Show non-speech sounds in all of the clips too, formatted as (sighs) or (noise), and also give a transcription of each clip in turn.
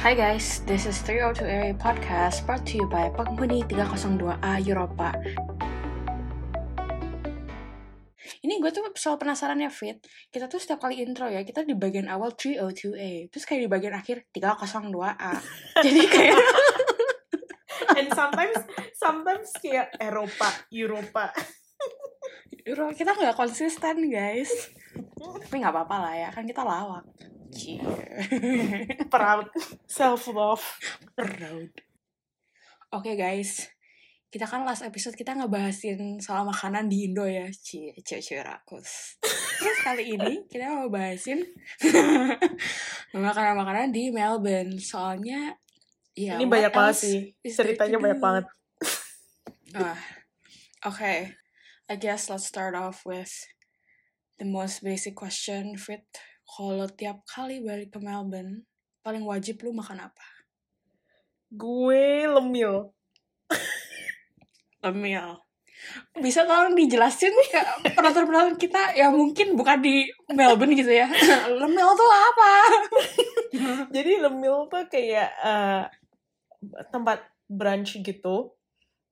Hai guys, this is 302A Podcast brought to you by penghuni 302A Europa. Ini gue tuh selalu penasaran ya Fit, kita tuh setiap kali intro ya, kita di bagian awal 302A, terus kayak di bagian akhir 302A. (laughs) Jadi kayak... (laughs) And sometimes, sometimes kayak Eropa, Eropa. Euro- kita nggak konsisten guys. (laughs) Tapi nggak apa-apa lah ya, kan kita lawak. Cie. (laughs) Proud, self love. Proud. Oke guys, kita kan last episode kita ngebahasin soal makanan di Indo ya, cie, cie, cie, rakus. Terus kali ini kita mau bahasin (laughs) makanan-makanan di Melbourne. Soalnya, ya Ini banyak banget sih. Ceritanya banyak banget. Ah, Oke, I guess let's start off with the most basic question, Fit. Kalau tiap kali balik ke Melbourne, paling wajib lu makan apa? Gue lemil. (laughs) Lemil. Bisa tolong dijelasin ke penonton-penonton kita yang mungkin bukan di Melbourne gitu ya. (laughs) Lemil tuh apa? (laughs) Jadi lemil tuh kayak eh, tempat brunch gitu.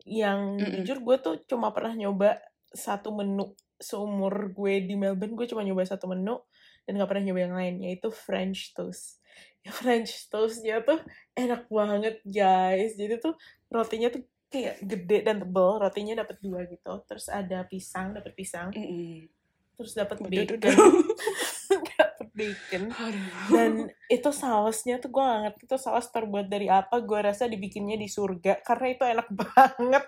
Yang Mm-mm. jujur gue tuh cuma pernah nyoba satu menu seumur gue di Melbourne. Gue cuma nyoba satu menu dan gak pernah nyoba yang lain. Yaitu French toast. (laughs) Ya, French toastnya tuh enak banget guys. Jadi tuh rotinya tuh kayak gede dan tebel. Rotinya dapat dua gitu. Terus ada pisang, dapat pisang. Mm-mm. Terus dapat bacon. (laughs) dapat bacon. Aduh. Dan itu sausnya tuh gue gak ngerti itu saus terbuat dari apa. Gue rasa dibikinnya di surga. Karena itu enak (laughs) banget.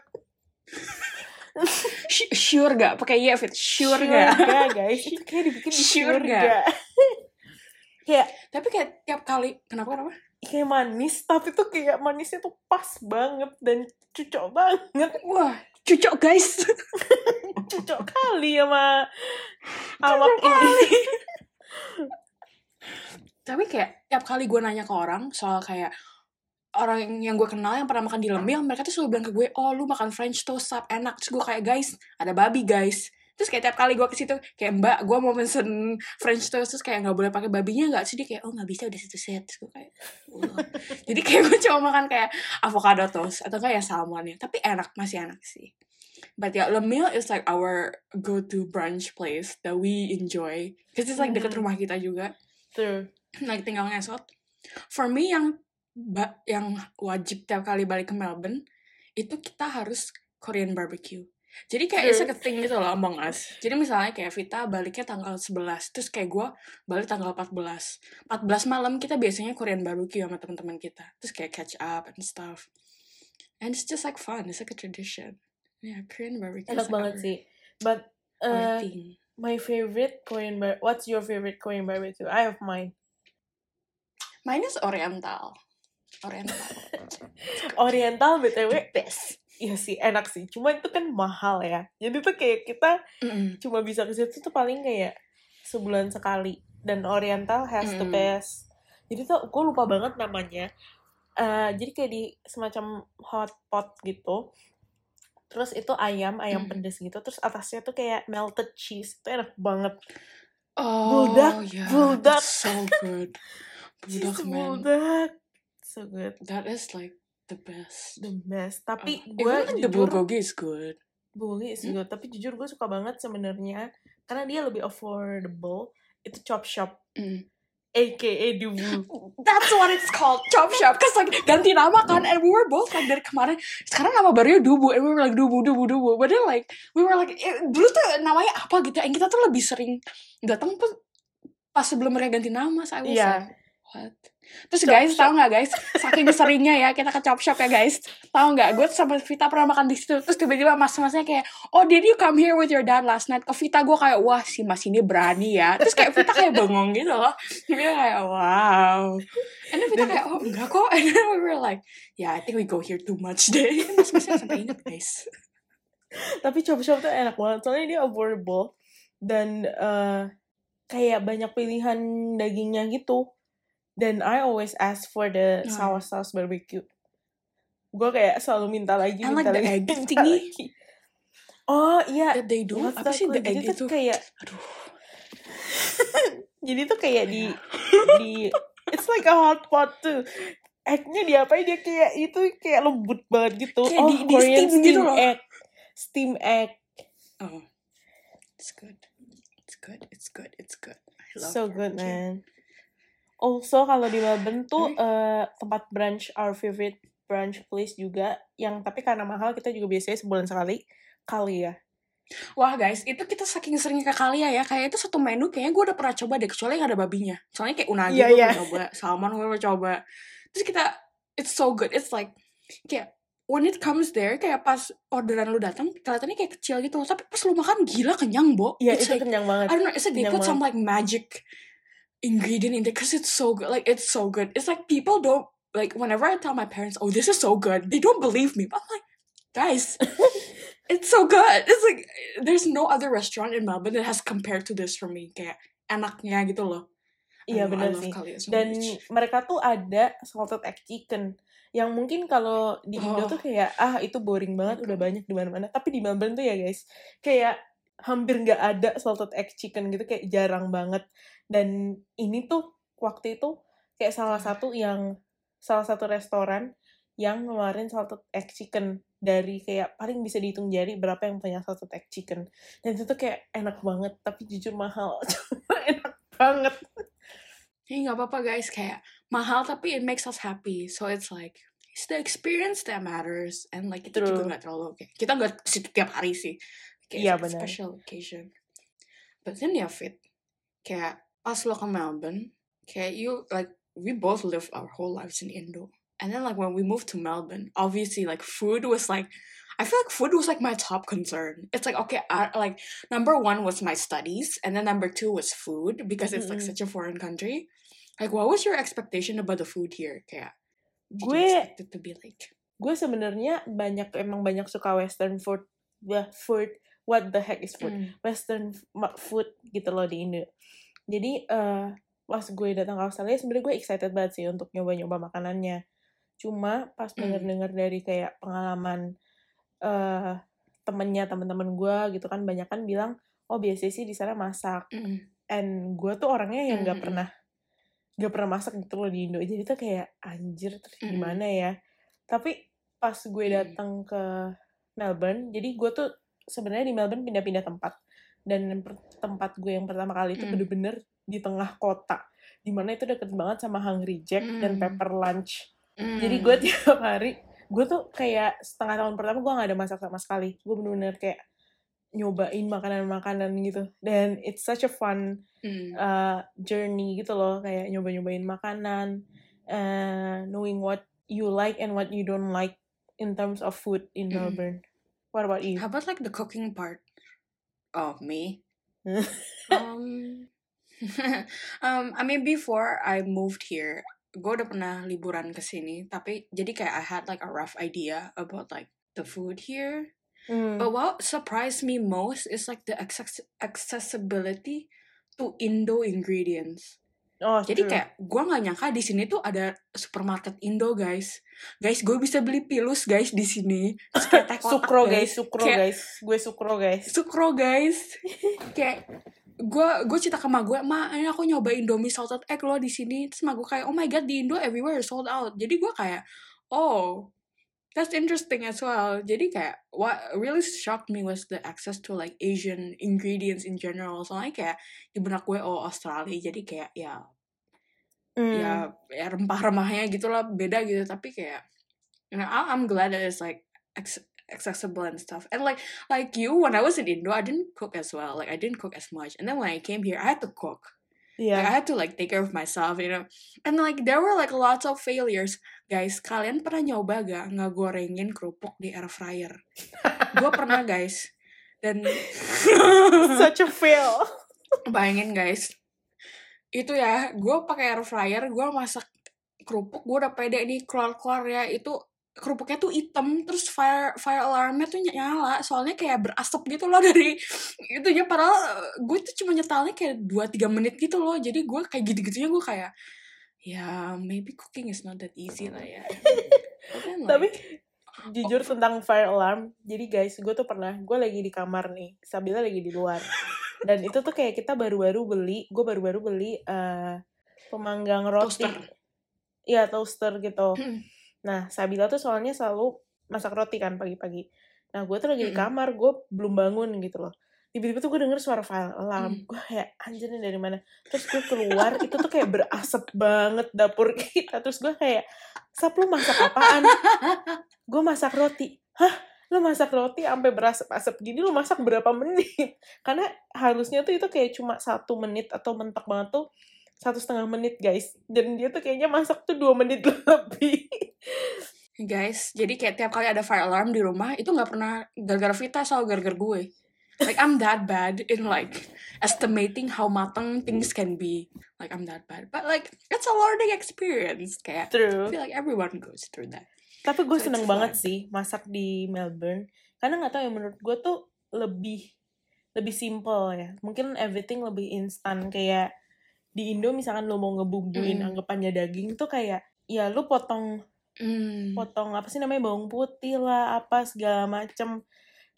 Sure gak? Pakai iya, Fit. Sure gak? Surga guys. Itu kayak dibikin di Surga. surga. (laughs) kayak Tapi kayak tiap kali, kenapa kenapa? kayak manis. Tapi tuh kayak manisnya tuh pas banget. Dan cocok banget. Wah, cucok guys. (laughs) Cocok kali sama awak ini. Tapi kayak tiap kali gue nanya ke orang soal kayak orang yang gue kenal yang pernah makan di Lemil, mereka tuh selalu bilang ke gue, oh lu makan French toast sap enak. Terus gue kayak guys, ada babi guys. Terus kayak tiap kali gue ke situ kayak mbak, gue mau pesen French toast terus kayak nggak boleh pakai babinya nggak? Terus dia kayak oh nggak bisa udah satu set. Terus gue kayak, (laughs) jadi kayak gue cuma makan kayak avocado toast atau kayak salmonnya. Tapi enak masih enak sih. But yeah, Lemil is like our go-to brunch place that we enjoy. Cause it's like deket Hmm. rumah kita juga Tuh. like tinggal ngesot. For me yang yang wajib tiap kali balik ke Melbourne itu kita harus Korean barbecue. Jadi kayak it's like a thing gitu loh among us. (laughs) Jadi misalnya kayak Vita baliknya tanggal 11, terus kayak gue balik tanggal 14. 14 malam kita biasanya Korean barbecue sama teman-teman kita. Terus kayak catch up and stuff. And it's just like fun, it's like a tradition. Yeah, Korean barbecue. Enak like banget sih. But uh, thing. my favorite Korean bar. What's your favorite Korean barbecue? I have mine. Mine is Oriental. Oriental. Oriental btw Best. Iya sih enak sih. Cuma itu kan mahal ya. Jadi tuh kayak kita Mm-mm. cuma bisa ke situ tuh paling kayak sebulan sekali. Dan Oriental has the Mm. best. Jadi tuh gue lupa banget namanya. Eh, jadi kayak di semacam hot pot gitu. Terus itu ayam, ayam Mm. pedes gitu. Terus atasnya tuh kayak melted cheese. Itu enak banget. Oh, Buldak, yeah, buldak. that's so good. (laughs) Buldak, man. buldak. So good. That is like the best. The best. Tapi Oh, gue even like the bulgogi is good. bulgogi is Hmm? good. Tapi jujur gue suka banget sebenarnya karena dia lebih affordable. Itu chop shop, Mm. aka Dubu. (laughs) That's what it's called, chop shop. Cause like ganti nama kan, and we were both like dari kemarin. Sekarang nama barunya Dubu, and we were like Dubu, Dubu, Dubu. But then like we were like eh, dulu tuh namanya apa gitu, and kita tuh lebih sering datang pas sebelum mereka ganti nama. So I was Iya. like, what? Terus Chop guys, shop. tahu nggak guys? Saking seringnya ya kita ke chop shop ya guys. Tahu nggak? Gue sama Vita pernah makan di situ. Terus tiba-tiba mas-masnya kayak, oh did you come here with your dad last night? Ke Vita gue kayak, wah si mas ini berani ya. Terus kayak Vita kayak bengong gitu loh. Dia kayak, wow. And then Vita kayak, oh enggak kok. And then we were like, yeah I think we go here too much deh. Mas-masnya sampai inget guys. Tapi chop shop tuh enak banget. Soalnya dia affordable dan eh, kayak banyak pilihan dagingnya gitu. Dan I always ask for the Hmm. saus saus barbecue. Gue kayak selalu minta lagi, And minta like the lagi, (laughs) egg minta thingy. lagi. Oh iya, That they do. Apa sih the egg Jadi itu? kayak Aduh. (laughs) jadi tuh kayak di di it's like a hot pot tuh egg-nya diapain dia kayak itu kayak lembut banget gitu Kayak oh di- di Korean steam steam, gitu loh. egg steam egg Oh, it's good. It's good. It's good. It's good. I love so good man also kalau di Melbourne tuh eh, tempat brunch our favorite brunch place juga yang tapi karena mahal kita juga biasanya sebulan sekali kali ya Wah guys, itu kita saking seringnya ke Kalia ya, kayak itu satu menu kayaknya gue udah pernah coba deh, kecuali yang ada babinya. Soalnya kayak unagi Iya, gue pernah coba, salmon gue coba. Terus kita, it's so good, it's like, kayak when it comes there, kayak pas orderan lu datang, kelihatannya kayak kecil gitu, tapi pas lu makan gila kenyang, Bo. Iya it's itu like, kenyang banget. I don't know, it's like they put some like magic ingredient in there, cause it's so good, like it's so good. It's like people don't, like whenever I tell my parents, oh this is so good, they don't believe me, but I'm like, guys, (laughs) it's so good. It's like there's no other restaurant in Melbourne that has compared to this for me. Kayak enaknya gitu loh. Iya benar sih. So Dan much. mereka tuh ada salted egg chicken yang mungkin kalau di Indo Oh. tuh kayak ah itu boring banget udah banyak di mana-mana. Tapi di Melbourne tuh ya guys kayak hampir nggak ada salted egg chicken gitu kayak jarang banget. Dan ini tuh waktu itu kayak salah satu yang salah satu restoran yang ngeluarin salted egg chicken dari kayak paling bisa dihitung jari berapa yang punya salted egg chicken dan itu tuh kayak enak banget tapi jujur mahal (laughs) cuma enak banget Ini nggak apa-apa guys, kayak mahal tapi it makes us happy. So it's like it's the experience that matters and like kita juga True. nggak terlalu kayak kita nggak situ tiap hari sih. Kayak Iya, it's a benar. special occasion. But then ya fit, kayak pas lo ke Melbourne, kayak you like we both lived our whole lives in Indo. And then like when we moved to Melbourne, obviously like food was like I feel like food was like my top concern. It's like okay, I, like number one was my studies, and then number two was food because it's like such a foreign country. Like, what was your expectation about the food here? Kayak, did you Gue- expect it to be like? gue sebenarnya banyak emang banyak suka western food ya food what the heck is food Mm. western food gitu loh di Indo jadi eh pas gue datang ke Australia sebenarnya gue excited banget sih untuk nyoba-nyoba makanannya. Cuma pas Mm. denger-denger dari kayak pengalaman eh temennya teman-teman gue gitu kan banyak kan bilang oh biasanya sih di sana masak. Mm. and gue tuh orangnya yang nggak Mm, mm, pernah nggak pernah masak gitu loh di Indo. Jadi tuh kayak anjir terus Mm, gimana ya? Tapi pas gue datang ke Melbourne jadi gue tuh sebenarnya di Melbourne pindah-pindah tempat dan tempat gue yang pertama kali itu Mm. bener-bener di tengah kota di mana itu deket banget sama Hungry Jack dan Mm. Pepper Lunch Mm. jadi gue tiap hari gue tuh kayak setengah tahun pertama gue nggak ada masak sama sekali gue bener-bener kayak nyobain makanan-makanan gitu dan it's such a fun Mm. uh, journey gitu loh kayak nyoba-nyobain makanan uh, knowing what you like and what you don't like in terms of food in Mm. Melbourne what about you How about like the cooking part? Oh, me. (laughs) um, (laughs) um, I mean before I moved here, gue udah pernah liburan ke sini, tapi jadi kayak I had like a rough idea about like the food here. Hmm. But what surprised me most is like the access- accessibility to Indo ingredients. Oh Jadi true. kayak gue nggak nyangka di sini tuh ada supermarket Indo guys. Guys, gue bisa beli pilus guys di sini. Kotak, sukro guys sukro Kayak- guys gue sukro guys Sukro guys. kayak gue gue cerita ke mak gue, ma ini aku nyobain Indomie salted egg loh di sini. Terus mak gue kayak, oh my god di Indo everywhere sold out. Jadi gue kayak, oh that's interesting as well. Jadi kayak what really shocked me was the access to like Asian ingredients in general. Soalnya kayak di benak gue oh Australia. Jadi kayak ya Hmm. ya, ya rempah-rempahnya gitu lah beda gitu. Tapi kayak you know I'm glad that it's like acc- accessible and stuff. And like like you when I was in Indo, I didn't cook as well. Like I didn't cook as much. And then when I came here, I had to cook. Like I had to like take care of myself, you know. And like there were like lots of failures. Guys, kalian pernah nyoba gak ngegorengin kerupuk di air fryer? gue pernah guys. Dan (laughs) such a fail bayangin guys. Itu ya, gue pakai air fryer, gue masak kerupuk, gue udah pede nih keluar-keluar ya. Itu kerupuknya tuh hitam terus fire fire alarmnya tuh nyala soalnya kayak berasap gitu loh dari (laughs) itunya. Padahal eh, gue tuh cuma nyetalnya kayak 2-3 menit gitu loh. Jadi gue kayak gitu-gitunya gue kayak ya maybe cooking is not that easy lah ya. (laughs) Then, tapi like, jujur tentang fire alarm jadi guys gue tuh pernah gue lagi di kamar nih Sabila lagi di luar. Dan itu tuh kayak kita baru-baru beli gue baru-baru beli eh, pemanggang roti. Toaster. iya toaster gitu. Mm. Nah Sabila tuh soalnya selalu masak roti kan pagi-pagi. Nah gue tuh lagi di kamar gue belum bangun gitu loh. Tiba-tiba tuh gue denger suara file alarm. Mm. gue kayak anjir dari mana? Terus gue keluar itu tuh kayak berasap banget dapur (laughs) kita. Terus gue kayak sap lu masak apaan? (laughs) Gue masak roti. Hah? Lu masak roti sampai berasap-asap gini lu masak berapa menit? (laughs) Karena harusnya tuh itu kayak cuma satu menit atau mentok banget tuh satu setengah menit guys dan dia tuh kayaknya masak tuh dua menit (laughs) lebih Guys, jadi kayak tiap kali ada fire alarm di rumah itu nggak pernah gara-gara Vita atau gara-gara gue. Like I'm that bad in like estimating how matang things can be. Like I'm that bad. But like it's a learning experience. Kayak I true feel like everyone goes through that. tapi gue So seneng banget fun. sih masak di Melbourne karena nggak tahu ya menurut gue tuh lebih lebih simple ya mungkin everything lebih instan kayak di Indo misalkan lo mau ngebumbuin Mm. anggapannya daging tuh kayak ya lu potong Mm. potong apa sih namanya bawang putih lah apa segala macem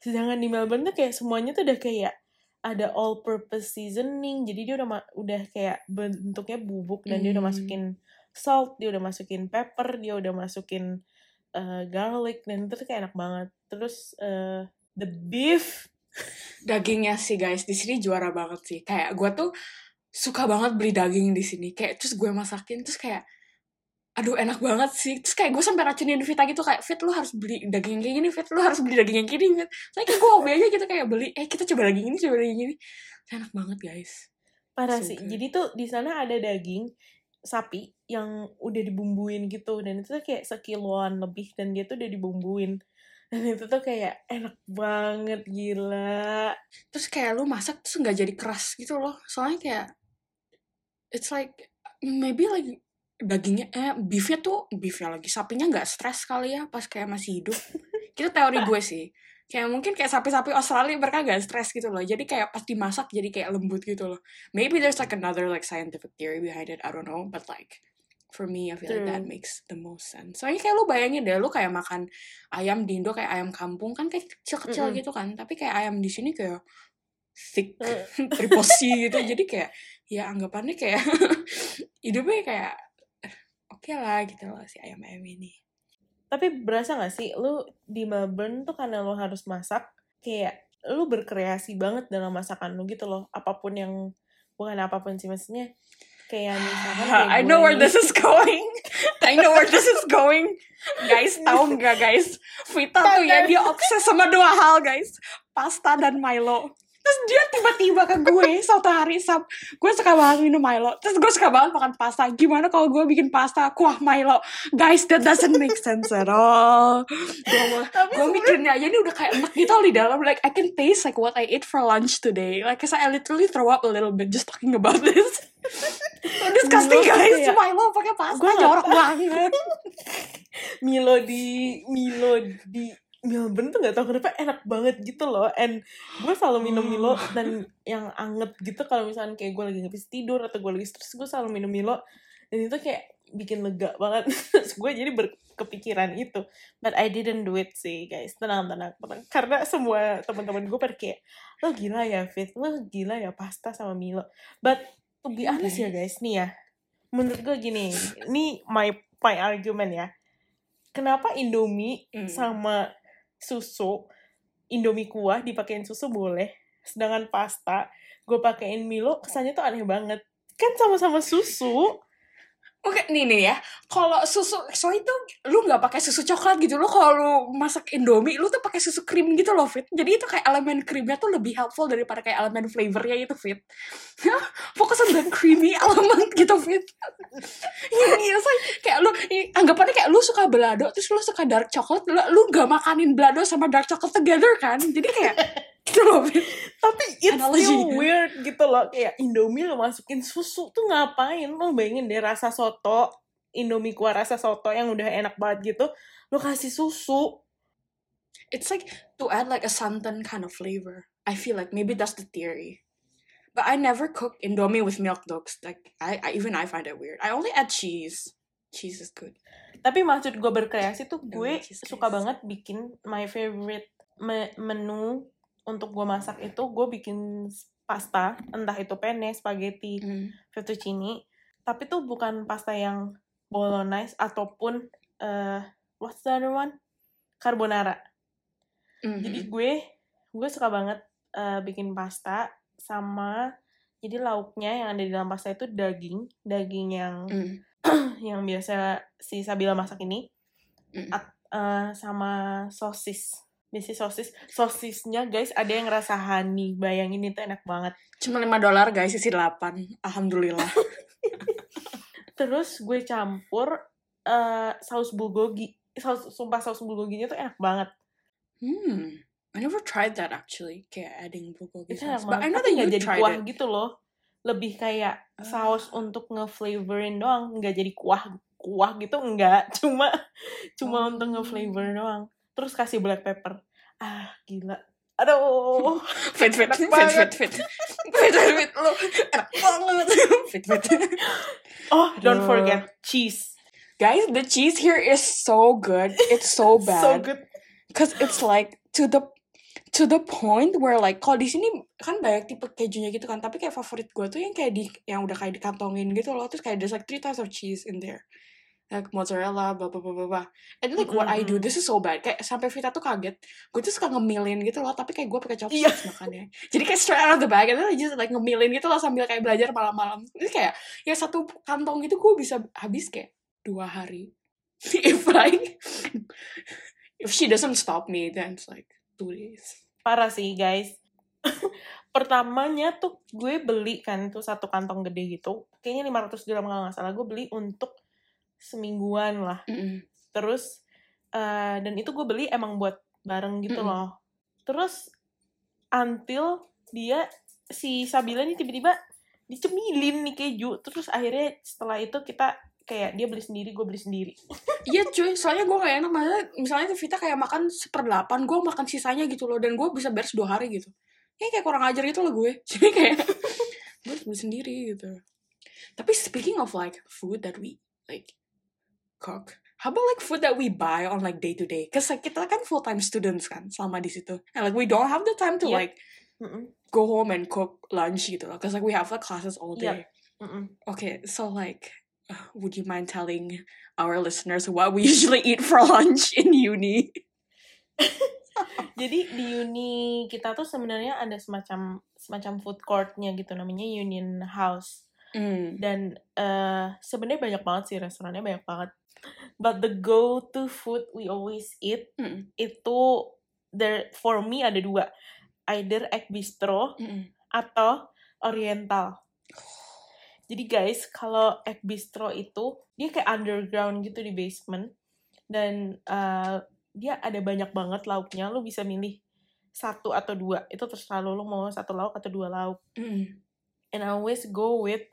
sedangkan di Melbourne tuh kayak semuanya tuh udah kayak ada all purpose seasoning jadi dia udah udah kayak bentuknya bubuk dan dia udah Hmm. masukin salt dia udah masukin pepper dia udah masukin eh, garlic dan itu tuh kayak enak banget terus eh, the beef Dagingnya sih guys di sini juara banget sih. Kayak gue tuh suka banget beli daging di sini. Kayak terus gue masakin terus kayak aduh enak banget sih. Terus kayak gue sampai racunin Vita gitu kayak Fit lu harus beli daging yang kayak gini Fit. Lu harus beli daging yang gini Fit. Saya kayak gue hobi aja gitu kayak beli eh kita coba daging ini coba daging ini. Enak banget guys. Parah So sih. good. jadi tuh di sana ada daging sapi yang udah dibumbuin gitu dan itu tuh kayak sekiloan lebih dan dia tuh udah dibumbuin. Dan itu tuh kayak enak banget gila. Terus kayak lu masak terus nggak jadi keras gitu loh. Soalnya kayak it's like maybe like dagingnya eh beefnya tuh beefnya lagi sapinya nggak stres kali ya pas kayak masih hidup. (laughs) Itu teori gue sih. Kayak mungkin kayak sapi-sapi Australia mereka nggak stres gitu loh. Jadi kayak pas dimasak jadi kayak lembut gitu loh. Maybe there's like another like scientific theory behind it I don't know but like for me I feel like that makes the most sense. Soalnya kayak lu bayangin deh lu kayak makan ayam di Indo kayak ayam kampung kan kayak kecil-kecil Mm-mm. gitu kan. Tapi kayak ayam di sini kayak thick Mm. (laughs) triposi gitu. Jadi kayak ya anggapannya kayak (laughs) hidupnya kayak eh, oke lah gitu loh si ayam ayam ini. Tapi berasa gak sih lu di Melbourne tuh karena lu harus masak kayak lu berkreasi banget dalam masakan lu gitu loh apa pun yang bukan apa pun sih maksudnya kayak misalkan kayak (sighs) I know where this is going. (laughs) I know where this is going. Guys tahu nggak guys? Vita tuh ya dia obses sama dua hal guys. Pasta dan Milo terus dia tiba-tiba ke gue suatu hari sab. Gue suka banget minum Milo. Terus gue suka banget makan pasta. Gimana kalau gue bikin pasta kuah Milo? Guys that doesn't make sense at all. Gue gue mikirnya aja ini udah kayak enak gitu di dalam. Like I can taste like what I ate for lunch today. Like cause I literally throw up a little bit just talking about this. (laughs) So disgusting Milo guys. kayak- Milo pakai pasta Gua nggak jorok banget. (laughs) Milo di Milo di Melbourne tuh nggak tahu kenapa enak banget gitu loh. And gue selalu minum Milo dan yang anget gitu kalau misalnya kayak gue lagi nggak bisa tidur atau gue lagi stres gue selalu minum Milo. Dan itu kayak bikin lega banget. (laughs) Gue jadi berkepikiran itu. But I didn't do it sih guys. Tenang tenang tenang. Karena semua teman-teman gue pada kayak lo gila ya Fit? Lo gila ya pasta sama Milo. But to be honest ya guys nih ya. Menurut gue gini ini my my argument ya. Kenapa Indomie Hmm. sama susu Indomie kuah dipakein susu boleh sedangkan pasta gue pakein Milo kesannya tuh aneh banget. Kan sama-sama susu Oke, nih nih ya. Kalau susu soy itu lu nggak pakai susu coklat gitu lo kalau masak Indomie lu tuh pakai susu krim gitu loh Fit. Jadi itu kayak elemen krimnya tuh lebih helpful daripada kayak elemen flavornya itu Fit. (laughs) Fokus on creamy (laughs) element gitu Fit. (laughs) Iya iya say kayak lu anggapannya kayak lu suka belado terus lu suka dark chocolate lu nggak makanin belado sama dark chocolate together kan. Jadi kayak gitu loh tapi it's Analogy. still weird gitu loh kayak Indomie lo masukin susu tuh ngapain lo bayangin deh rasa soto Indomie kuah rasa soto yang udah enak banget gitu lo kasih susu it's like to add like a santan kind of flavor. I feel like maybe that's the theory. But I never cook Indomie with milk though. 'cause, Like I, I even I find it weird. I only add cheese. Cheese is good. tapi maksud gue berkreasi tuh gue suka banget bikin my favorite me- menu untuk gue masak itu gue bikin pasta entah itu penne spaghetti Mm. fettuccine tapi tuh bukan pasta yang bolognese ataupun eh what's the other one carbonara Mhm. jadi gue gue suka banget eh, bikin pasta sama jadi lauknya yang ada di dalam pasta itu daging daging yang Mm. (clears throat) yang biasa si Sabila masak ini Mm. At- eh, sama sosis Biasanya sosis sosisnya guys ada yang rasa honey bayangin itu enak banget Cuma 5 dolar guys, isi 8. Alhamdulillah. (laughs) terus gue campur eh, saus bulgogi saus sumpah saus bulgoginya tuh enak banget Hmm. I never tried that actually. Kayak adding bulgogi itu sauce. But I know that you jadi tried kuah it. gitu loh lebih kayak saus Ah. untuk ngeflavorin doang nggak jadi kuah kuah gitu enggak (laughs) cuma cuma untuk Oh. ngeflavor doang terus kasih black pepper ah gila aduh (laughs) Fit, fit, fit, fit, fit. Fit, fit. Lo enak banget. (laughs) Fit, fit. oh don't forget cheese Guys, the cheese here is so good. It's so (laughs) so bad. good Cause it's like to the to the point where like kalau di sini kan banyak tipe kejunya gitu kan tapi kayak favorit gue tuh yang kayak di yang udah kayak dikantongin gitu loh terus kayak there's like three types of cheese in there like mozzarella blah blah blah blah blah. And like what I do this is so bad. Kayak sampai Vita tuh kaget. Gue tuh suka ngemilin gitu loh tapi kayak gue pakai chopsticks makannya. Jadi kayak straight out of the bag and then I just like ngemilin gitu loh sambil kayak belajar malam-malam. Itu kayak ya satu kantong gitu gue bisa habis kayak dua hari. (laughs) If like if she doesn't stop me then it's like two days. Parah sih guys. (laughs) Pertamanya tuh gue beli kan tuh satu kantong gede gitu. Kayaknya 500 gram kalau nggak salah gue beli untuk semingguan lah. Mm-mm. terus eh, dan itu gue beli emang buat bareng gitu Mm-mm. loh. Terus until dia si Sabila nih tiba-tiba dicemilin nih keju. Terus akhirnya setelah itu kita kayak dia beli sendiri gue beli sendiri. (laughs) Iya cuy, soalnya gue gak enak. Maksudnya, misalnya tuh Vita kayak makan seperdelapan, gue makan sisanya gitu loh. Dan gue bisa beres dua hari gitu. Kayak kayak kurang ajar gitu loh gue. (laughs) Jadi kayak, (laughs) gue harus beli sendiri gitu. Tapi speaking of like food that we like cook How about like food that we buy on like day to day? Cause like kita kan full time students kan selama di situ, and like we don't have the time to Yep. like Mm-mm. go home and cook lunch gitu loh. Cause like we have like classes all day. Yep. Okay, so like, uh, (sighs) would you mind telling our listeners what we (laughs) usually eat for lunch in uni? (laughs) Jadi di uni kita tuh sebenarnya ada semacam semacam food courtnya gitu namanya Union House Mm. dan eh sebenarnya banyak banget sih restorannya banyak banget. But the go to food we always eat Mm. itu there for me ada dua, either egg bistro Mm-mm. atau oriental. Jadi guys kalau egg bistro itu dia kayak underground gitu di basement dan eh, dia ada banyak banget lauknya. Lu bisa milih satu atau dua itu terserah lu, lu mau satu lauk atau dua lauk. Mm. And I always go with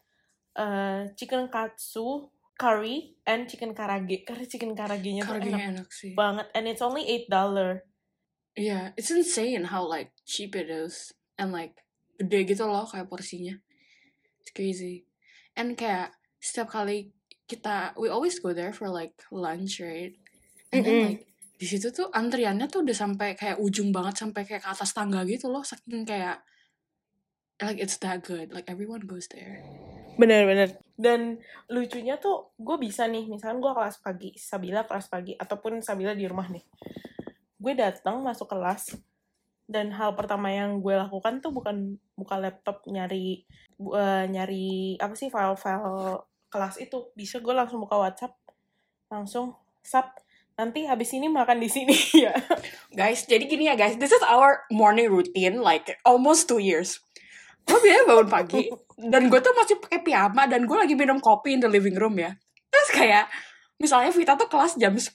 uh, chicken katsu curry and chicken karage. Karena chicken karagenya tuh enak enak sih. banget and it's only eight dollar. Yeah, it's insane how like cheap it is and like gede gitu loh kayak porsinya. It's crazy. And kayak setiap kali kita we always go there for like lunch, right? And then Mm-mm. like di situ tuh antriannya tuh udah sampai kayak ujung banget sampai kayak ke atas tangga gitu loh saking kayak like it's that good like everyone goes there Bener-bener. Dan lucunya tuh gue bisa nih, misalkan gue kelas pagi, Sabila kelas pagi, ataupun Sabila di rumah nih. Gue datang masuk kelas, dan hal pertama yang gue lakukan tuh bukan buka laptop nyari eh, nyari apa sih file-file kelas itu. Bisa gue langsung buka WhatsApp, langsung sub. Nanti habis ini makan di sini (laughs) ya. guys jadi gini ya guys this is our morning routine like almost two years gue biasanya bangun pagi dan gue tuh masih pakai piyama dan gue lagi minum kopi in the living room ya. Terus kayak misalnya Vita tuh kelas jam 10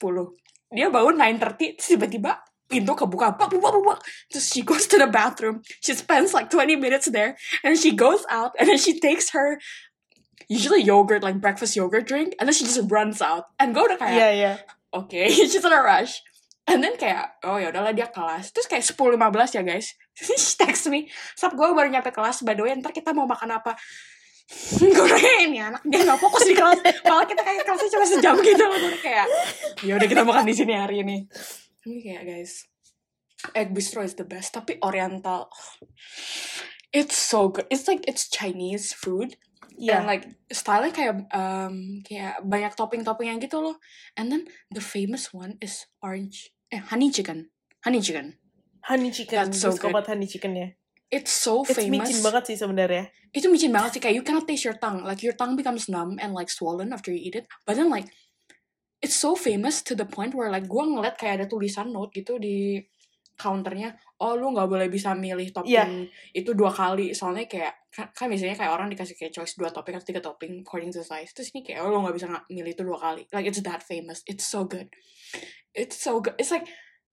dia bangun 9.30 terus tiba-tiba pintu kebuka bak, bak, bak, terus she goes to the bathroom. She spends like 20 minutes there and she goes out and then she takes her usually yogurt like breakfast yogurt drink and then she just runs out. And gue udah kayak Iya, iya. oke (laughs) she's in a rush and then kayak oh ya udahlah dia kelas. Terus kayak 10.15 ya guys. She (laughs) text me. Sab gue baru nyampe kelas. By the way ntar kita mau makan apa? (laughs) Gue kayak ini anak dia nggak fokus di kelas. Malah kita kayak kelasnya cuma sejam gitu. Loh gue kayak ya udah kita makan di sini hari ini. Ini kayak guys egg bistro is the best. Tapi oriental (sighs) it's so good. It's like it's Chinese food. Iya. And like stylenya kayak um, kayak banyak topping-topping yang gitu loh. And then the famous one is orange eh honey chicken. Honey chicken. honey chicken. That's so good. honey chicken ya. It's so It's famous. micin banget sih sebenarnya. Itu micin banget sih kayak you cannot taste your tongue. Like your tongue becomes numb and like swollen after you eat it. But then like it's so famous to the point where like gue ngeliat kayak ada tulisan note gitu di counternya. Oh lu nggak boleh bisa milih topping itu dua kali. Soalnya kayak kan, kan biasanya kayak orang dikasih kayak choice dua topping atau tiga topping according to size. Terus ini kayak oh lu nggak bisa milih itu dua kali. Like it's that famous. It's so good. It's so good. It's like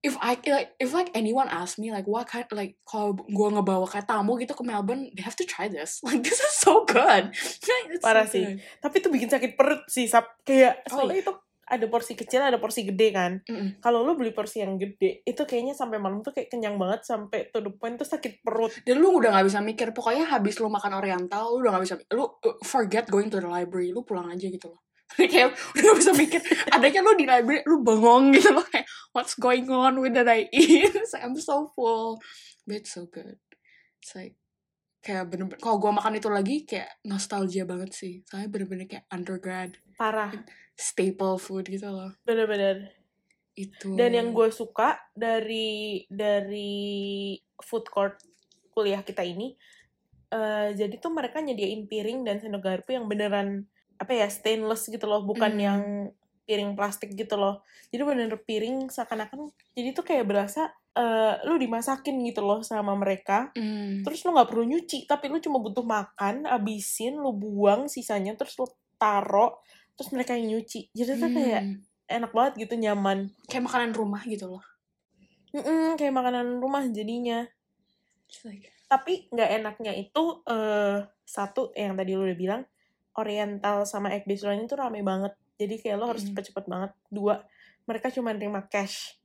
if I like if like anyone ask me like what kind like kalau gue ngebawa kayak tamu gitu ke Melbourne, they have to try this. (laughs) Like this is so good. (laughs) It's Parah so sih. good. Tapi itu bikin sakit perut sih, Sap. Kayak, Oh, soalnya itu ada porsi kecil, ada porsi gede kan. Mm-mm. Kalau lu beli porsi yang gede, itu kayaknya sampai malam tuh kayak kenyang banget, sampai to the point tuh sakit perut. Dan lu udah gak bisa mikir, pokoknya habis lu makan oriental, lu udah gak bisa, lu uh, forget going to the library, lu pulang aja gitu loh. (laughs) kayak udah gak bisa mikir, adanya lu di library, lu bengong gitu loh, kayak what's going on with that I eat? I'm so full. But it's so good. It's like, kayak bener-bener, kalau gue makan itu lagi, kayak nostalgia banget sih. Soalnya bener-bener kayak undergrad, Parah, staple food gitu loh. bener-bener. Itu. Dan yang gue suka dari dari food court kuliah kita ini, eh jadi tuh mereka nyediain piring dan sendok garpu yang beneran apa ya stainless gitu loh, bukan Hmm. yang piring plastik gitu loh. Jadi bener piring seakan-akan jadi tuh kayak berasa eh, lu dimasakin gitu loh sama mereka. Mm. Terus lu nggak perlu nyuci, tapi lu cuma butuh makan, abisin, lu buang sisanya, terus lu taro, terus mereka yang nyuci. Jadi tuh kayak Mm. enak banget gitu, nyaman. Kayak makanan rumah gitu loh. Mm-mm, kayak makanan rumah jadinya. Like, Tapi nggak enaknya itu eh satu yang tadi lu udah bilang Oriental sama egg based itu rame banget. Jadi kayak lo harus cepet-cepet banget. Dua, mereka cuma terima cash.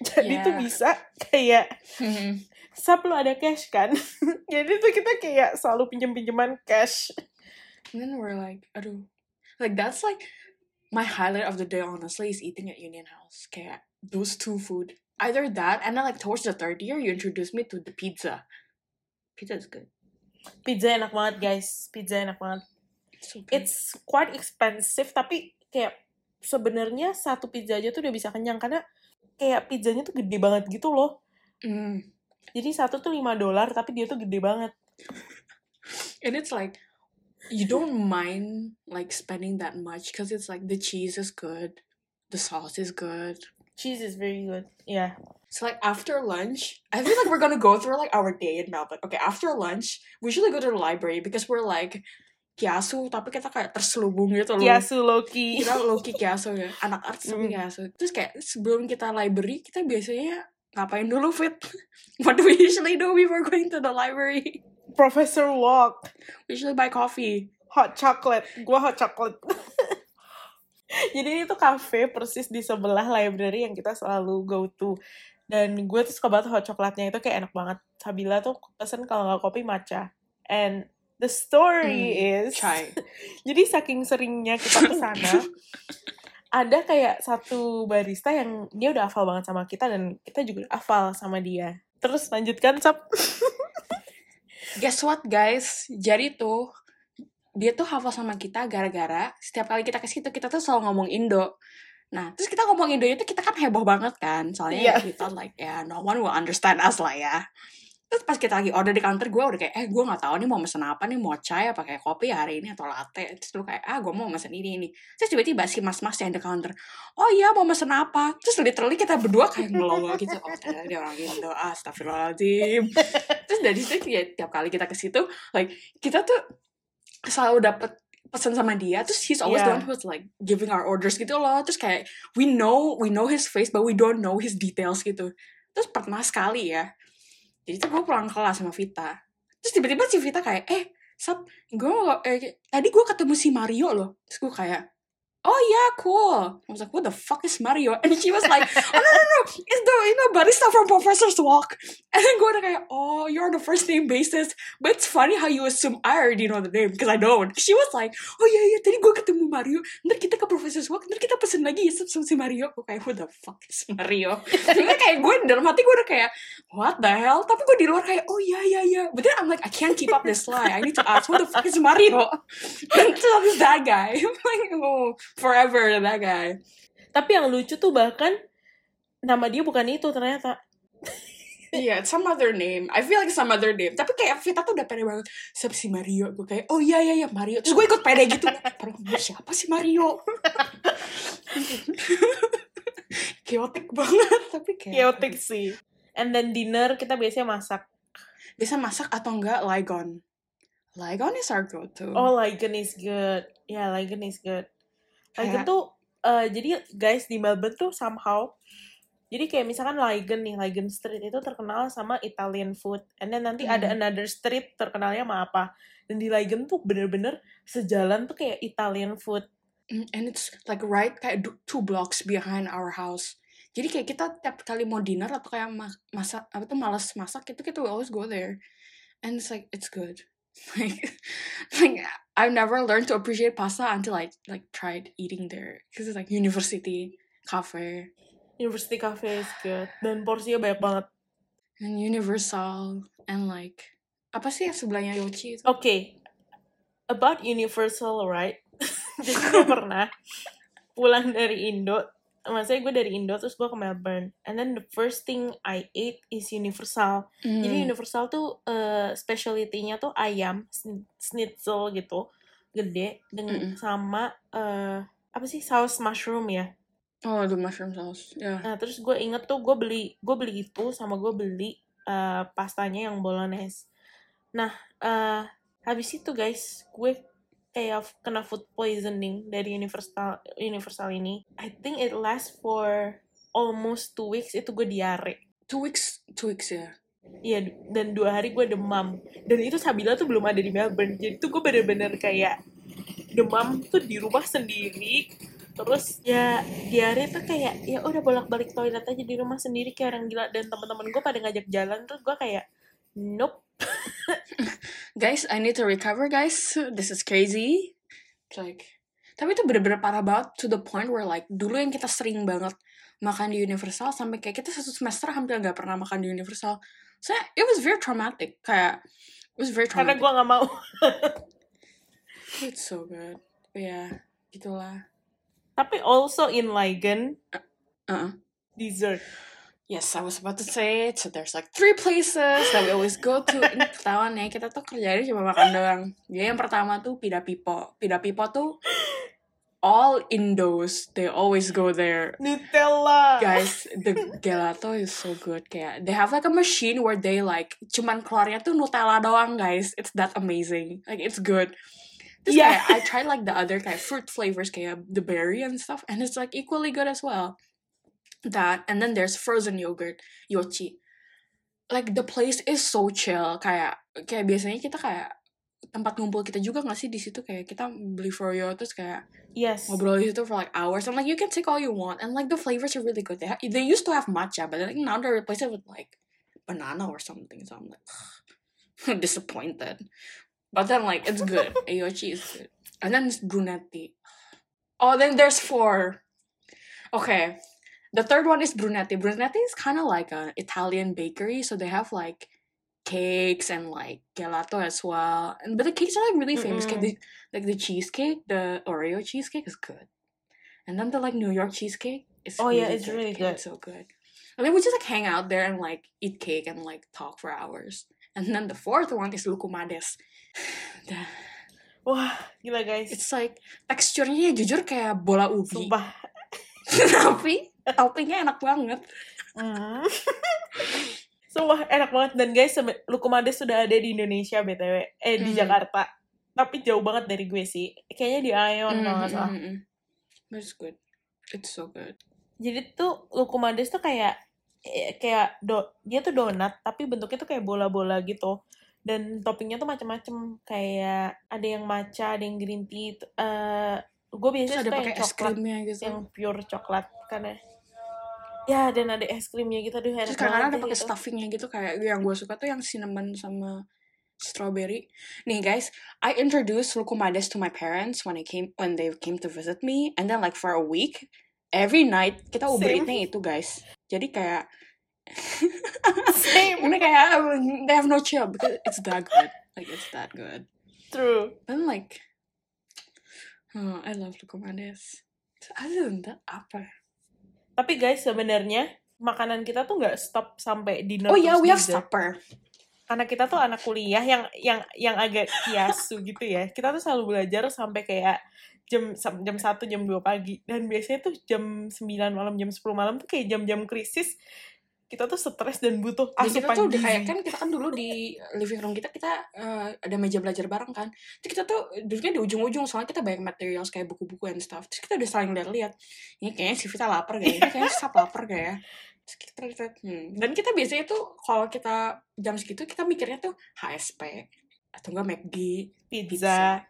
(laughs) Jadi tuh Yeah. bisa kayak mm. sap lo ada cash kan. (laughs) Jadi tuh kita kayak selalu pinjem-pinjeman cash. And then we're like, aduh. Like that's like my highlight of the day honestly is eating at Union House. Kayak those two food. Either that and then like towards the third year you introduced me to the pizza. Pizza is good. Pizza enak banget guys. Pizza enak banget. Good. It's quite expensive tapi kayak sebenarnya satu pizza aja tuh udah bisa kenyang karena kayak pizzanya tuh gede banget gitu loh. Mm. Jadi satu tuh 5 dolar tapi dia tuh gede banget. And it's like you don't mind like spending that much because it's like the cheese is good, the sauce is good. Cheese is very good. Yeah. So like after lunch, I feel like we're gonna go through like our day in Melbourne. Okay, after lunch, we usually go to the library because we're like kiasu, tapi kita kayak terselubung gitu loh. Kiasu Loki. Kita Loki kiasu ya, anak arts tapi Mm. kiasu. Terus kayak sebelum kita library, kita biasanya ngapain dulu fit? (laughs) What do we usually do before going to the library? Professor Walk. We usually buy coffee. Hot chocolate. Gua hot chocolate. (laughs) Jadi ini tuh cafe persis di sebelah library yang kita selalu go to. Dan gue tuh suka banget hot coklatnya itu kayak enak banget. Sabila tuh pesen kalau nggak kopi matcha. And the story is Chai. (laughs) Jadi saking seringnya kita ke sana, ada kayak satu barista yang dia udah hafal banget sama kita dan kita juga hafal sama dia. Terus lanjutkan, Sap. (laughs) Guess what guys? Jadi tuh dia tuh hafal sama kita gara-gara setiap kali kita ke situ kita tuh selalu ngomong Indo. Nah, terus kita ngomong Indo itu kita kan heboh banget kan. Soalnya Iya. kita like ya no one will understand us lah ya. Terus pas kita lagi order di counter gue udah kayak eh gue nggak tahu nih mau mesen apa nih mau chai apa kayak kopi hari ini atau latte. Terus lu kayak ah gue mau mesen ini ini terus tiba-tiba si mas-mas yang di counter oh iya mau mesen apa? Terus literally kita berdua kayak ngelongo gitu. Oh ternyata dia orang Indo astagfirullahaladzim. Terus dari situ ya tiap kali kita ke situ like kita tuh selalu dapet pesan sama dia. Terus he's always the Yeah. one who's like giving our orders gitu loh. Terus kayak we know we know his face but we don't know his details gitu. Terus pernah sekali ya jadi tuh gue pulang kelas sama Vita. Terus tiba-tiba si Vita kayak eh sap gue eh, tadi gue ketemu si Mario loh. Terus gue kayak oh yeah, cool. I was like, what the fuck is Mario? And she was like, oh no no no, it's the you know barista from Professor's Walk. (laughs) And then gue kayak, oh you're on the first name basis. But it's funny how you assume I already know the name because I don't. She was like, oh iya iya tadi gue ketemu Mario. Ntar kita ke Professor's Walk. Ntar kita pesen lagi ya sama si Mario. Gue kayak, who the fuck is Mario? (laughs) Jadi kayak gue dalam hati gue udah kayak, what the hell? Tapi gue di luar kayak, oh iya iya iya. But then I'm like, I can't keep up this lie. I need to ask, who the fuck is Mario? (laughs) And so that guy. I'm like, oh forever that guy. Tapi yang lucu tuh bahkan nama dia bukan itu ternyata. Yeah, it's some other name. I feel like some other name. Tapi kayak Vita tuh udah pede banget. Siapa si Mario? Gue kayak, oh iya iya iya Mario. Terus gue ikut pede gitu. Padahal gue, siapa sih Mario? (laughs) Chaotic banget. Tapi kayak. Chaotic sih. And then dinner kita biasanya masak. Bisa masak atau enggak Ligon. Ligon is our go-to. Oh, Ligon is good. Ya, yeah, Ligon is good. Kayak- tuh, eh, jadi guys di Melbourne tuh somehow, jadi kayak misalkan Ligon nih, Ligon Street itu terkenal sama Italian food. And then nanti ada Hmm. another street terkenalnya sama apa. Dan di Ligon tuh bener-bener sejalan tuh kayak Italian food. Mm, And it's like right kayak two blocks behind our house. Jadi kayak kita tiap kali mau dinner atau kayak ma- masak apa tuh malas masak itu kita will always go there. And it's like it's good. (laughs) Like like I've never learned to appreciate pasta until I like tried eating there because it's like university cafe University Cafe is good. Dan porsinya banyak banget. and Universal and like apa sih yang sebelahnya Yochi itu? Oke, about Universal, right? (laughs) Jadi gue (laughs) pernah pulang dari Indo, maksudnya gue dari Indo terus gue ke Melbourne, and then the first thing I ate is Universal. Jadi Mm. Universal tuh uh, specialty-nya tuh ayam schnitzel gitu, gede, dengan Mm-mm. sama uh, apa sih saus mushroom ya. Oh, the mushroom sauce. Yeah. Nah terus gue inget tuh gue beli gue beli itu sama gue beli uh, pastanya yang bolognese. Nah uh, habis itu guys gue kayak kena food poisoning dari universal universal ini. I think it lasts for almost two weeks itu gue diare. Two weeks, two weeks ya. Iya dan dua hari gue demam dan itu Sabila tuh belum ada di Melbourne jadi tuh gue bener-bener kayak demam tuh di rumah sendiri terus ya diare tuh kayak ya udah bolak-balik toilet aja di rumah sendiri kayak orang gila dan teman-teman gue pada ngajak jalan terus gue kayak nope Guys, I need to recover, guys. This is crazy. It's like, tapi itu bener-bener parah banget to the point where like dulu yang kita sering banget makan di Universal sampai kayak kita satu semester hampir nggak pernah makan di Universal. So it was very traumatic. Kayak it was very karena traumatic. gue nggak mau (laughs) It's so good. But yeah, gitulah. tapi also in Ligon Uh-uh. dessert Yes, I was about to say it. So there's like three places that we always go to. Ini (laughs) ketahuan ya, kita tuh kerjanya cuma makan doang. Jadi yang pertama tuh Pida Pipo. Pida Pipo tuh all Indos. They always go there. Nutella Guys, the gelato is so good. Kayak they have like a machine where they like cuman keluarnya tuh Nutella doang, guys. It's that amazing. Like it's good. Terus Yeah. kayak I tried like the other kayak fruit flavors kayak the berry and stuff, and it's like equally good as well. That and then there's frozen yogurt, Yochi. Like the place is so chill. Kayak kayak biasanya kita kayak tempat ngumpul kita juga nggak sih di situ kayak kita beli froyo terus kayak yes ngobrol di situ for like hours. I'm like, you can take all you want, and like the flavors are really good. They they used to have matcha, but like now they replace it with like banana or something. So I'm like (laughs) disappointed. But then like it's good. (laughs) Ayochi is good, and then it's brunetti. Oh, then there's four. Okay, the third one is brunetti. Brunetti is kind of like an Italian bakery, so they have like cakes and like gelato as well. And but the cakes are like really famous. Like Mm-mm. the, like the cheesecake, the Oreo cheesecake is good. And then the like New York cheesecake is Oh, yeah, it's really Okay, It's so good. And then we just like hang out there and like eat cake and like talk for hours. And then the fourth one is Lucumades. (sighs) The- wah gila guys It's like teksturnya jujur kayak bola ubi. sumpah (laughs) Tapi toppingnya enak banget. Hmm. (laughs) Sumpah enak banget dan guys Lukumades sudah ada di Indonesia btw eh di Mhm. Jakarta tapi jauh banget dari gue sih kayaknya di Aeon kalau nggak salah Mm, mm, mm, mm. Good. It's so good. jadi tuh Lukumades tuh kayak eh, kayak do dia tuh donat tapi bentuknya tuh kayak bola-bola gitu dan toppingnya tuh macam-macam kayak ada yang matcha ada yang green tea eh gue biasanya ada suka yang es coklat krimnya gitu. yang pure coklat karena ya dan ada es krimnya gitu aduh enak Terus kadang-kadang ada pakai gitu. stuffingnya gitu kayak yang gue suka tuh yang cinnamon sama strawberry. Nih guys, I introduced Lukumades to my parents when I came when they came to visit me, and then like for a week, every night kita Uber Same. Eats-nya itu guys. Jadi kayak Same. (laughs) ini kayak they have no chill because it's that good, like it's that good. True. Then like, oh, I love Lukumades. Other than that, apa? Ya? Tapi guys sebenarnya makanan kita tuh nggak stop sampai dinner. Oh yeah, terus we have supper. Karena kita tuh anak kuliah yang yang yang agak kiasu gitu ya. Kita tuh selalu belajar sampai kayak jam jam 1 jam 2 pagi dan biasanya tuh jam 9 malam jam 10 malam tuh kayak jam-jam krisis kita tuh stres dan butuh Dan kita asupan tuh udah kayak kan kita kan dulu di living room kita kita eh, ada meja belajar bareng kan. Terus kita tuh duduknya di ujung-ujung soalnya kita banyak materials kayak buku-buku and stuff. Terus kita udah saling lihat-lihat. Ini kayaknya si Vita lapar gak ya? Ini kayaknya si Sap lapar gak ya? Terus kita lihat, hmm. Dan kita biasanya tuh kalau kita jam segitu kita mikirnya tuh HSP atau enggak McD, pizza,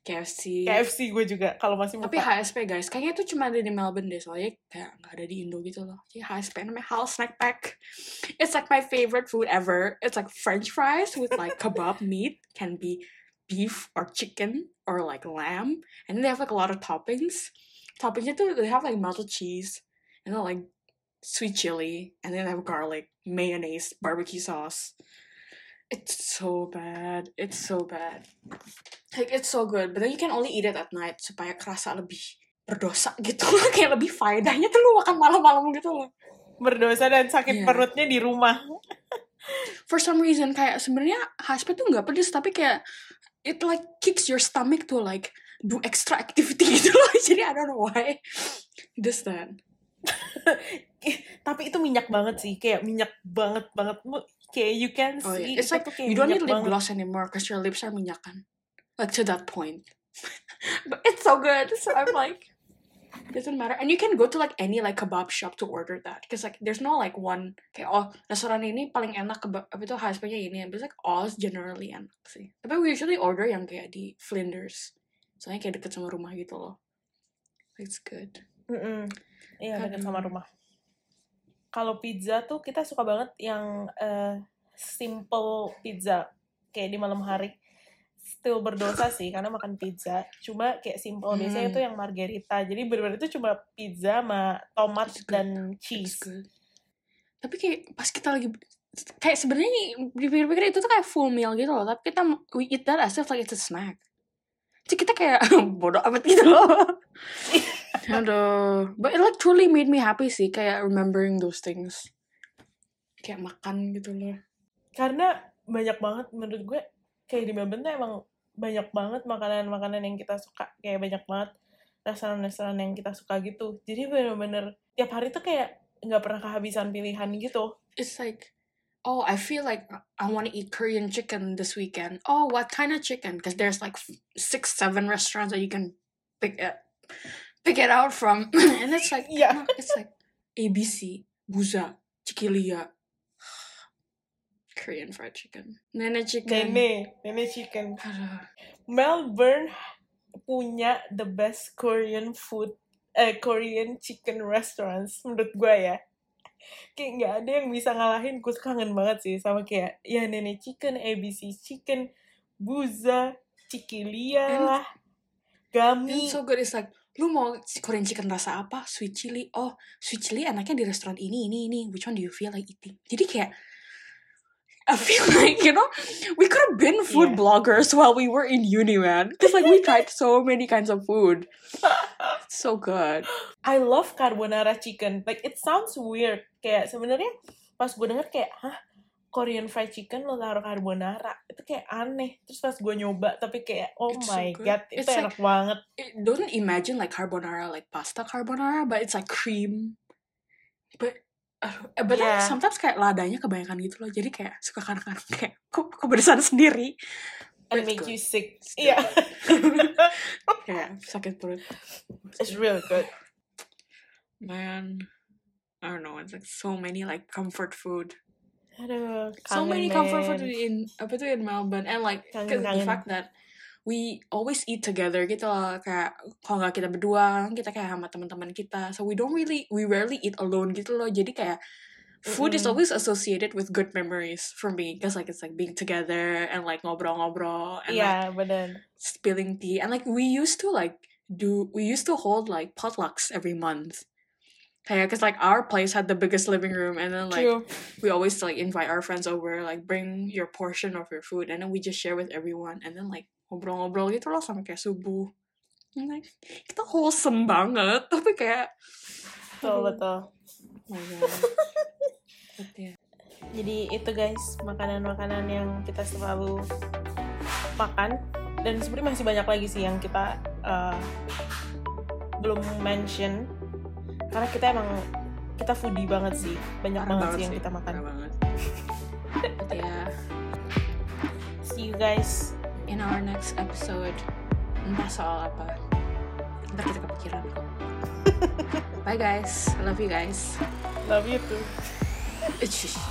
KFC. KFC gue juga kalau masih Tapi buka. HSP guys, kayaknya itu cuma ada di Melbourne deh soalnya kayak nggak ada di Indo gitu loh. Jadi HSP namanya Hal Snack Pack. It's like my favorite food ever. It's like French fries with like kebab meat, can be beef or chicken or like lamb, and then they have like a lot of toppings. Toppingnya tuh they have like melted cheese and then like sweet chili, and then they have garlic, mayonnaise, barbecue sauce. It's so bad. It's so bad. Like it's so good, but then you can only eat it at night supaya kerasa lebih berdosa gitu (laughs) kayak lebih faedahnya tuh lu makan malam-malam gitu loh. berdosa dan sakit Iya. perutnya di rumah. (laughs) For some reason kayak sebenarnya HSP tuh nggak pedes tapi kayak it like kicks your stomach to like do extra activity (laughs) gitu loh. Jadi I don't know why. Just that. Tapi itu minyak banget sih, kayak minyak banget banget. Kayak you can Oh see yeah. It's like you don't need lip gloss anymore because your lips are minyakan. Like to that point. (laughs) but it's so good. So I'm like doesn't matter. And you can go to like any like kebab shop to order that. Because like there's no like one kayak oh restoran ini paling enak kebab apa itu HSP-nya ini. But it's like all generally enak sih. Tapi we usually order yang kayak di Flinders. Soalnya kayak deket sama rumah gitu loh. It's good. Mm-mm. Iya, dekat sama rumah. Kalau pizza tuh kita suka banget yang eh, simple pizza. Kayak di malam hari. Still berdosa sih, karena makan pizza. Cuma kayak simple. Biasanya Hmm. itu yang margarita. Jadi bener-bener itu cuma pizza sama tomat dan cheese. Tapi kayak pas kita lagi kayak sebenarnya dipikir-pikir itu tuh kayak full meal gitu loh. Tapi kita we eat that as if like it's a snack. Jadi kita kayak (laughs) bodoh amat gitu loh. (laughs) Aduh. But it like truly made me happy sih kayak remembering those things. Kayak makan gitu loh. Karena banyak banget menurut gue kayak di Melbourne tuh emang banyak banget makanan-makanan yang kita suka. Kayak banyak banget restoran-restoran yang kita suka gitu. Jadi bener-bener tiap hari tuh kayak nggak pernah kehabisan pilihan gitu. It's like Oh, I feel like I want to eat Korean chicken this weekend. Oh, what kind of chicken? Because there's like six, seven restaurants that you can pick it, pick it out from, (clears throat) and it's like Iya. no, it's like ABC, Buza, Chikilia, (sighs) Korean fried chicken, Nene chicken. Nene, Nene chicken. Aduh. (sighs) Melbourne punya the best Korean food, eh Korean chicken restaurants menurut gue ya. Kayak nggak ada yang bisa ngalahin. Gue kangen banget sih sama kayak ya Nene chicken, ABC chicken, Buza, Cikilia lah, Gami. it's so good. It's like lu mau Korean chicken rasa apa? Sweet chili. Oh, sweet chili anaknya di restoran ini, ini, ini. Which one do you feel like eating? Jadi kayak I feel (laughs) like you know we could have been food Yeah. bloggers while we were in uni, man. Because like we (laughs) tried so many kinds of food. So good. I love carbonara chicken. Like it sounds weird. Kayak sebenarnya pas gue denger kayak, hah Korean fried chicken lo taruh carbonara itu kayak aneh. Terus pas gue nyoba tapi kayak oh It's so my good. god itu It's like- enak banget. It, don't imagine like carbonara, like pasta carbonara, but it's like cream. But aduh, eh, but Yeah. sometimes kayak ladanya kebanyakan gitu loh. Jadi kayak suka kadang-kadang kayak kok berasa sendiri. And make good. you sick. Iya. (laughs) Kayak sakit perut. It's real good. Man, I don't know. It's like so many like comfort food. Aduh, so kangen, many comfort food in apa tuh in Melbourne. And like 'cause Kangen, the kangen. fact that we always eat together gitu loh. Kayak kalau nggak kita berdua kita kayak sama teman-teman kita. So we don't really we rarely eat alone gitu loh. Jadi kayak food is Mm-mm. always associated with good memories for me because like it's like being together and like ngobrol-ngobrol and like Iya, bener. spilling tea. And like we used to like do we used to hold like potlucks every month kayak cause like our place had the biggest living room and then like True. we always like invite our friends over like bring your portion of your food and then we just share with everyone and then like ngobrol-ngobrol gitu loh sampai kayak subuh And, like kita wholesome banget (laughs) tapi kayak Betul, betul. oh But (laughs) yeah. Jadi itu guys, makanan-makanan yang kita selalu makan. Dan sebenarnya masih banyak lagi sih yang kita uh, belum mention. Karena kita emang kita foodie banget sih. Banyak Parah banget sih yang kita makan. banget But yeah See you guys. in our next episode entah soal apa ntar kita kepikiran kok (laughs) bye guys I love you guys Love you too.